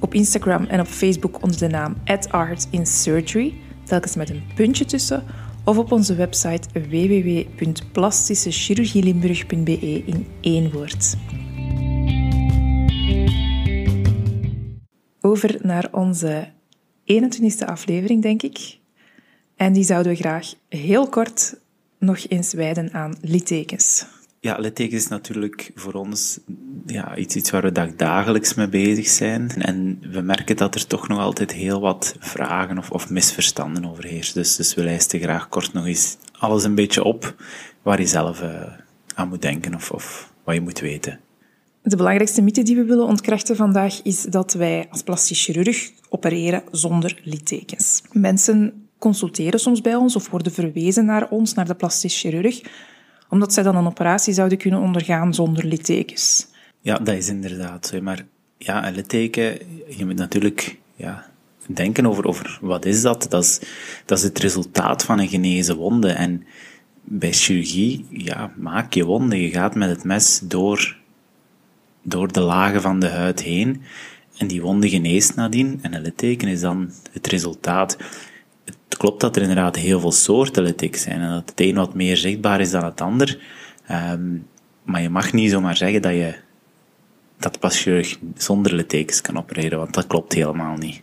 op Instagram en op Facebook onder de naam @artinsurgery, telkens met een puntje tussen, of op onze website www.plastischechirurgielimburg.be in één woord. Over naar onze 21e aflevering, denk ik. En die zouden we graag heel kort nog eens wijden aan littekens. Ja, littekens is natuurlijk voor ons ja, iets, iets waar we dagelijks mee bezig zijn. En we merken dat er toch nog altijd heel wat vragen of, of misverstanden over heersen. Dus, dus we lijsten graag kort nog eens alles een beetje op waar je zelf uh, aan moet denken of, of wat je moet weten. De belangrijkste mythe die we willen ontkrachten vandaag is dat wij als plastisch chirurg opereren zonder littekens. Mensen consulteren soms bij ons of worden verwezen naar ons, naar de plastisch chirurg, omdat zij dan een operatie zouden kunnen ondergaan zonder littekens. Ja, dat is inderdaad zo. Maar ja, een litteken, je moet natuurlijk ja, denken over, over wat is dat? Dat is, dat is het resultaat van een genezen wonde. En bij chirurgie, ja, maak je wonden. Je gaat met het mes door, door de lagen van de huid heen. En die wonde geneest nadien. En een litteken is dan het resultaat. Het klopt dat er inderdaad heel veel soorten littekens zijn. En dat het een wat meer zichtbaar is dan het ander. Um, maar je mag niet zomaar zeggen dat je dat pas zonder littekens kan opereren, want dat klopt helemaal niet.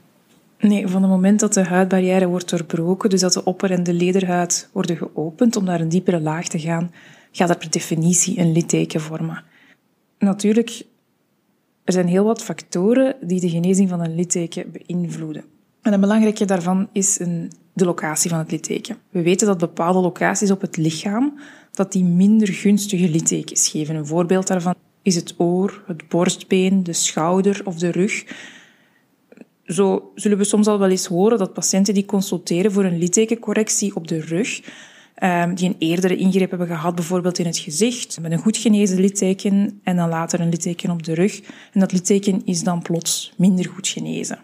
Nee, van het moment dat de huidbarrière wordt doorbroken, dus dat de opper- en de lederhuid worden geopend om naar een diepere laag te gaan, gaat er per definitie een litteken vormen. Natuurlijk, er zijn heel wat factoren die de genezing van een litteken beïnvloeden. En een belangrijke daarvan is een, de locatie van het litteken. We weten dat bepaalde locaties op het lichaam dat die minder gunstige littekens geven. Een voorbeeld daarvan is het oor, het borstbeen, de schouder of de rug. Zo zullen we soms al wel eens horen dat patiënten die consulteren voor een littekencorrectie op de rug, ehm, die een eerdere ingreep hebben gehad, bijvoorbeeld in het gezicht, met een goed genezen litteken en dan later een litteken op de rug. En dat litteken is dan plots minder goed genezen.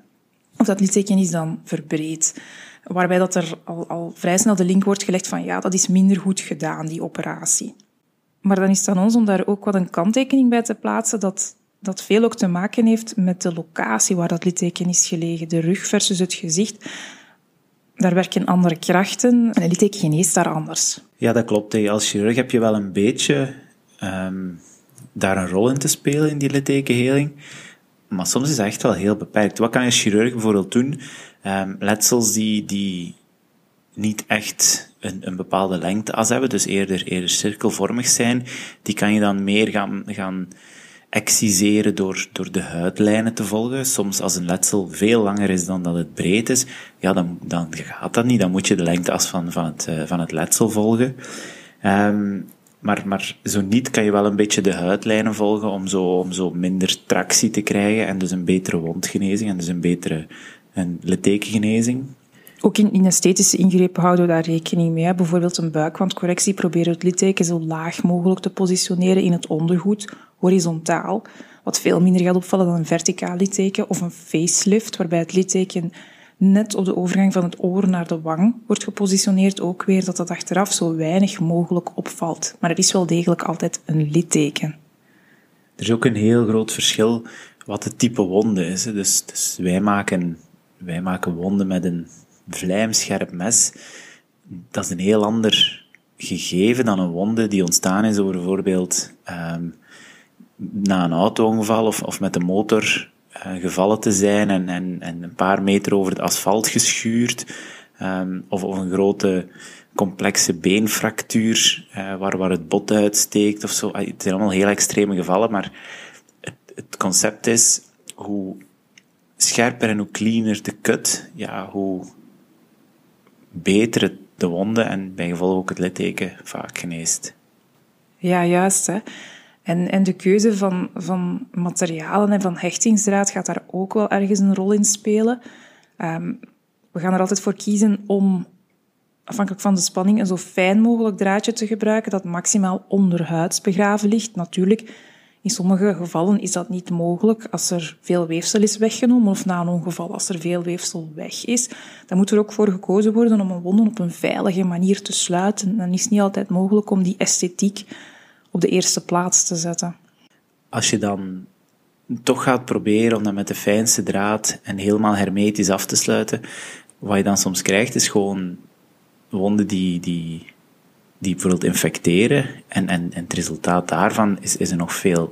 Of dat litteken is dan verbreed. Waarbij dat er al, al vrij snel de link wordt gelegd van ja, dat is minder goed gedaan, die operatie. Maar dan is het aan ons om daar ook wat een kanttekening bij te plaatsen dat dat veel ook te maken heeft met de locatie waar dat litteken is gelegen. De rug versus het gezicht. Daar werken andere krachten en een litteken geneest daar anders. Ja, dat klopt. Als chirurg heb je wel een beetje um, daar een rol in te spelen in die littekenheling. Maar soms is het echt wel heel beperkt. Wat kan een chirurg bijvoorbeeld doen? Um, letsels die, die niet echt een, een bepaalde lengteas hebben, dus eerder, eerder cirkelvormig zijn, die kan je dan meer gaan, gaan exciseren door, door de huidlijnen te volgen. Soms als een letsel veel langer is dan dat het breed is, ja, dan, dan gaat dat niet. Dan moet je de lengteas van, van, het, uh, van het letsel volgen. Um, maar, maar zo niet kan je wel een beetje de huidlijnen volgen om zo, om zo minder tractie te krijgen en dus een betere wondgenezing en dus een betere een littekengenezing. Ook in, esthetische ingrepen houden we daar rekening mee. Bijvoorbeeld een buikwandcorrectie proberen het litteken zo laag mogelijk te positioneren in het ondergoed, horizontaal. Wat veel minder gaat opvallen dan een verticaal litteken of een facelift, waarbij het litteken net op de overgang van het oor naar de wang wordt gepositioneerd. Ook weer dat dat achteraf zo weinig mogelijk opvalt. Maar er is wel degelijk altijd een litteken. Er is ook een heel groot verschil wat het type wonde is. Dus, dus wij, maken, wij maken wonden met een vlijmscherp mes, dat is een heel ander gegeven dan een wonde die ontstaan is bijvoorbeeld um, na een auto-ongeval of, of met de motor gevallen te zijn en, en, en een paar meter over het asfalt geschuurd, um, of, of een grote complexe beenfractuur uh, waar, waar het bot uitsteekt of zo. Het zijn allemaal heel extreme gevallen, maar het, het concept is hoe scherper en hoe cleaner de cut, ja, hoe beter de wonden en bij gevolg ook het litteken vaak geneest. Ja, juist. Hè. En, en de keuze van, van materialen en van hechtingsdraad gaat daar ook wel ergens een rol in spelen. Ehm, we gaan er altijd voor kiezen om, afhankelijk van de spanning, een zo fijn mogelijk draadje te gebruiken dat maximaal onderhuids begraven ligt. Natuurlijk, in sommige gevallen is dat niet mogelijk als er veel weefsel is weggenomen of na een ongeval als er veel weefsel weg is. Dan moet er ook voor gekozen worden om een wonden op een veilige manier te sluiten. Dan is het niet altijd mogelijk om die esthetiek op de eerste plaats te zetten. Als je dan toch gaat proberen om dat met de fijnste draad en helemaal hermetisch af te sluiten, wat je dan soms krijgt is gewoon wonden die, die die bijvoorbeeld infecteren. En, en, en het resultaat daarvan is, is een nog veel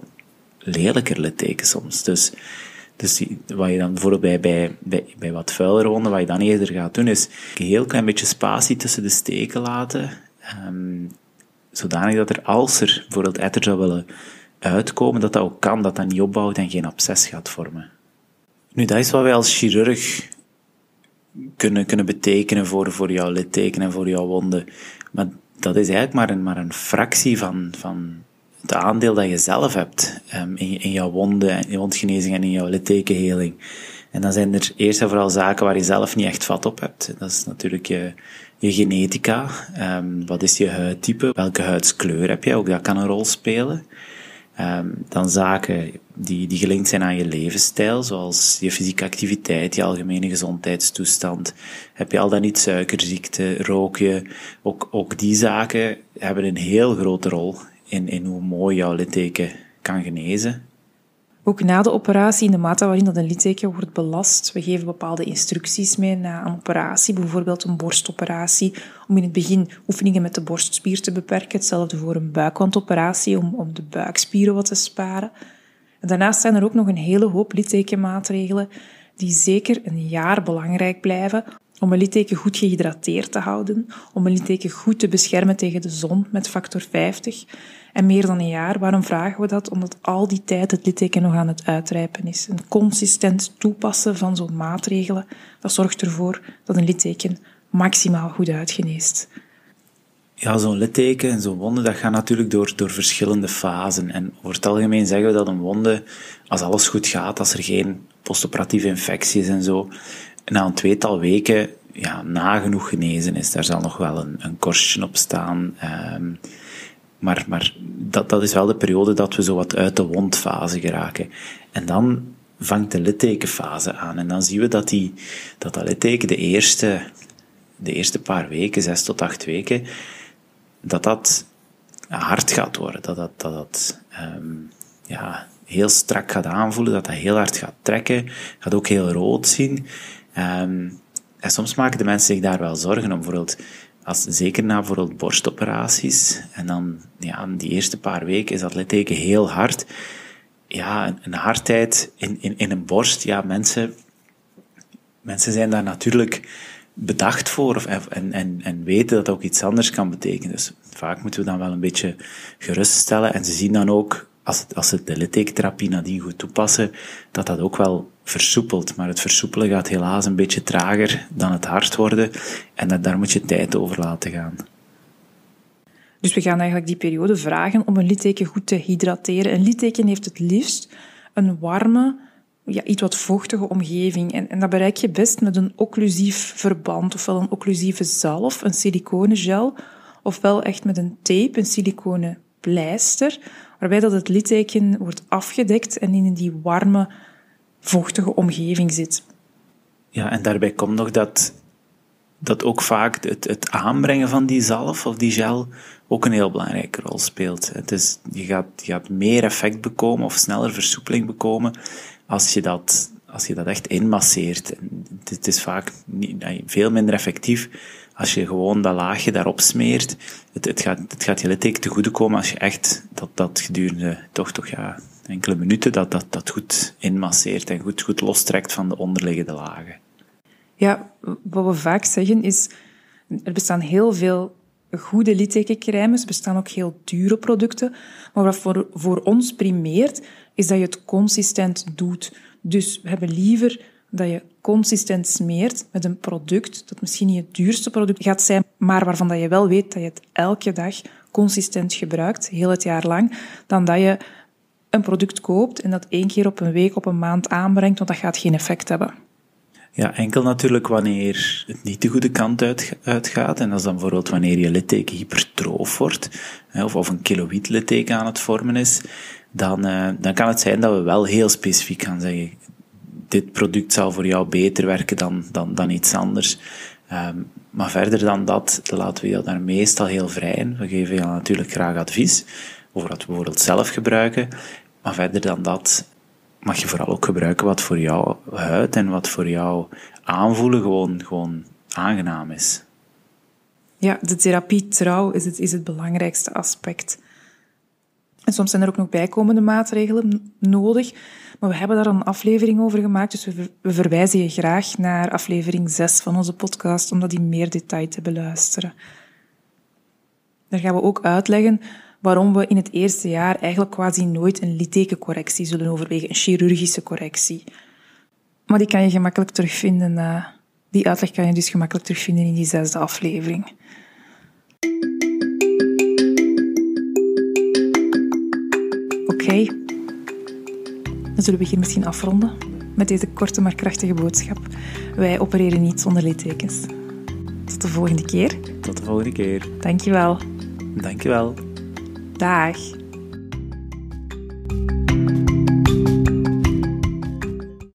lelijker litteken soms. Dus, dus wat je dan bijvoorbeeld bij, bij, bij, bij wat vuiler wonden, wat je dan eerder gaat doen, is een heel klein beetje spatie tussen de steken laten. Um, zodanig dat er, als er bijvoorbeeld etter zou willen uitkomen, dat dat ook kan, dat dat niet opbouwt en geen absces gaat vormen. Nu, dat is wat wij als chirurg kunnen, kunnen betekenen voor, voor jouw litteken en voor jouw wonden. Maar dat is eigenlijk maar een, maar een fractie van, van het aandeel dat je zelf hebt um, in, in jouw wonden, in je wondgenezing en in jouw littekenheling. En dan zijn er eerst en vooral zaken waar je zelf niet echt vat op hebt. Dat is natuurlijk je, je genetica. Um, wat is je huidtype? Welke huidskleur heb je? Ook dat kan een rol spelen. Um, dan zaken die, die gelinkt zijn aan je levensstijl, zoals je fysieke activiteit, je algemene gezondheidstoestand. Heb je al dan niet suikerziekte, rook je? Ook, ook die zaken hebben een heel grote rol in, in hoe mooi jouw litteken kan genezen. Ook na de operatie, in de mate waarin dat een litteken wordt belast, we geven bepaalde instructies mee na een operatie, bijvoorbeeld een borstoperatie, om in het begin oefeningen met de borstspier te beperken. Hetzelfde voor een buikwandoperatie, om, om de buikspieren wat te sparen. En daarnaast zijn er ook nog een hele hoop littekenmaatregelen die zeker een jaar belangrijk blijven om een litteken goed gehydrateerd te houden, om een litteken goed te beschermen tegen de zon met factor 50 en meer dan een jaar. Waarom vragen we dat? Omdat al die tijd het litteken nog aan het uitrijpen is. Een consistent toepassen van zo'n maatregelen, dat zorgt ervoor dat een litteken maximaal goed uitgeneest. Ja, zo'n litteken en zo'n wonde, dat gaat natuurlijk door, door verschillende fasen. En over het algemeen zeggen we dat een wonde, als alles goed gaat, als er geen postoperatieve infectie is en zo, na een tweetal weken ja, nagenoeg genezen is. Daar zal nog wel een, een korstje op staan. Um, maar, maar dat, dat is wel de periode dat we zo wat uit de wondfase geraken. En dan vangt de littekenfase aan. En dan zien we dat die, dat, dat litteken de eerste, de eerste paar weken, zes tot acht weken, dat dat hard gaat worden. Dat dat, dat, dat um, ja, heel strak gaat aanvoelen, dat dat heel hard gaat trekken, gaat ook heel rood zien. Um, en soms maken de mensen zich daar wel zorgen om. Bijvoorbeeld, als, zeker na bijvoorbeeld borstoperaties, en dan ja, die eerste paar weken is dat litteken heel hard. Ja, een, een hardheid in, in, in een borst, ja, mensen, mensen zijn daar natuurlijk bedacht voor of, en, en, en weten dat dat ook iets anders kan betekenen. Dus vaak moeten we dan wel een beetje geruststellen en ze zien dan ook, als, als ze de littekentherapie nadien goed toepassen, dat dat ook wel versoepelt. Maar het versoepelen gaat helaas een beetje trager dan het hard worden en dat, daar moet je tijd over laten gaan. Dus we gaan eigenlijk die periode vragen om een litteken goed te hydrateren. Een litteken heeft het liefst een warme, ja, iets wat vochtige omgeving. En, en dat bereik je best met een occlusief verband, ofwel een occlusieve zalf, een siliconengel, ofwel echt met een tape, een siliconen pleister, waarbij dat het litteken wordt afgedekt en in die warme, vochtige omgeving zit. Ja, en daarbij komt nog dat, dat ook vaak het, het aanbrengen van die zalf of die gel ook een heel belangrijke rol speelt. Het je, gaat, je gaat meer effect bekomen of sneller versoepeling bekomen als je dat, als je dat echt inmasseert. Het is vaak niet, veel minder effectief als je gewoon dat laagje daarop smeert. Het, het, gaat, het gaat je litteken te goede komen als je echt dat, dat gedurende toch, toch ja, enkele minuten dat, dat, dat goed inmasseert en goed, goed lostrekt van de onderliggende lagen. Ja, wat we vaak zeggen is, er bestaan heel veel goede littekencrèmes, er bestaan ook heel dure producten, maar wat voor, voor ons primeert, is dat je het consistent doet. Dus we hebben liever dat je consistent smeert met een product dat misschien niet het duurste product gaat zijn, maar waarvan dat je wel weet dat je het elke dag consistent gebruikt, heel het jaar lang, dan dat je een product koopt en dat één keer op een week, op een maand aanbrengt, want dat gaat geen effect hebben. Ja, enkel natuurlijk wanneer het niet de goede kant uit, uitgaat. En dat is dan bijvoorbeeld wanneer je litteken hypertroof wordt, of, of een kiloïd litteken aan het vormen is. Dan, uh, dan kan het zijn dat we wel heel specifiek gaan zeggen, dit product zal voor jou beter werken dan, dan, dan iets anders. Um, maar verder dan dat laten we je daar meestal heel vrij in. We geven je natuurlijk graag advies over wat we bijvoorbeeld zelf gebruiken. Maar verder dan dat mag je vooral ook gebruiken wat voor jouw huid en wat voor jouw aanvoelen gewoon, gewoon aangenaam is. Ja, de therapie trouw is het, is het belangrijkste aspect. En soms zijn er ook nog bijkomende maatregelen nodig. Maar we hebben daar een aflevering over gemaakt, dus we, verwijzen je graag naar aflevering 6 van onze podcast om dat in meer detail te beluisteren. Daar gaan we ook uitleggen waarom we in het eerste jaar eigenlijk quasi nooit een littekencorrectie zullen overwegen, een chirurgische correctie. Maar die kan je gemakkelijk terugvinden, uh, die uitleg kan je dus gemakkelijk terugvinden in die zesde aflevering. Oké, dan zullen we hier misschien afronden met deze korte maar krachtige boodschap. Wij opereren niet zonder littekens. Tot de volgende keer. Tot de volgende keer. Dankjewel. Dankjewel. Dag.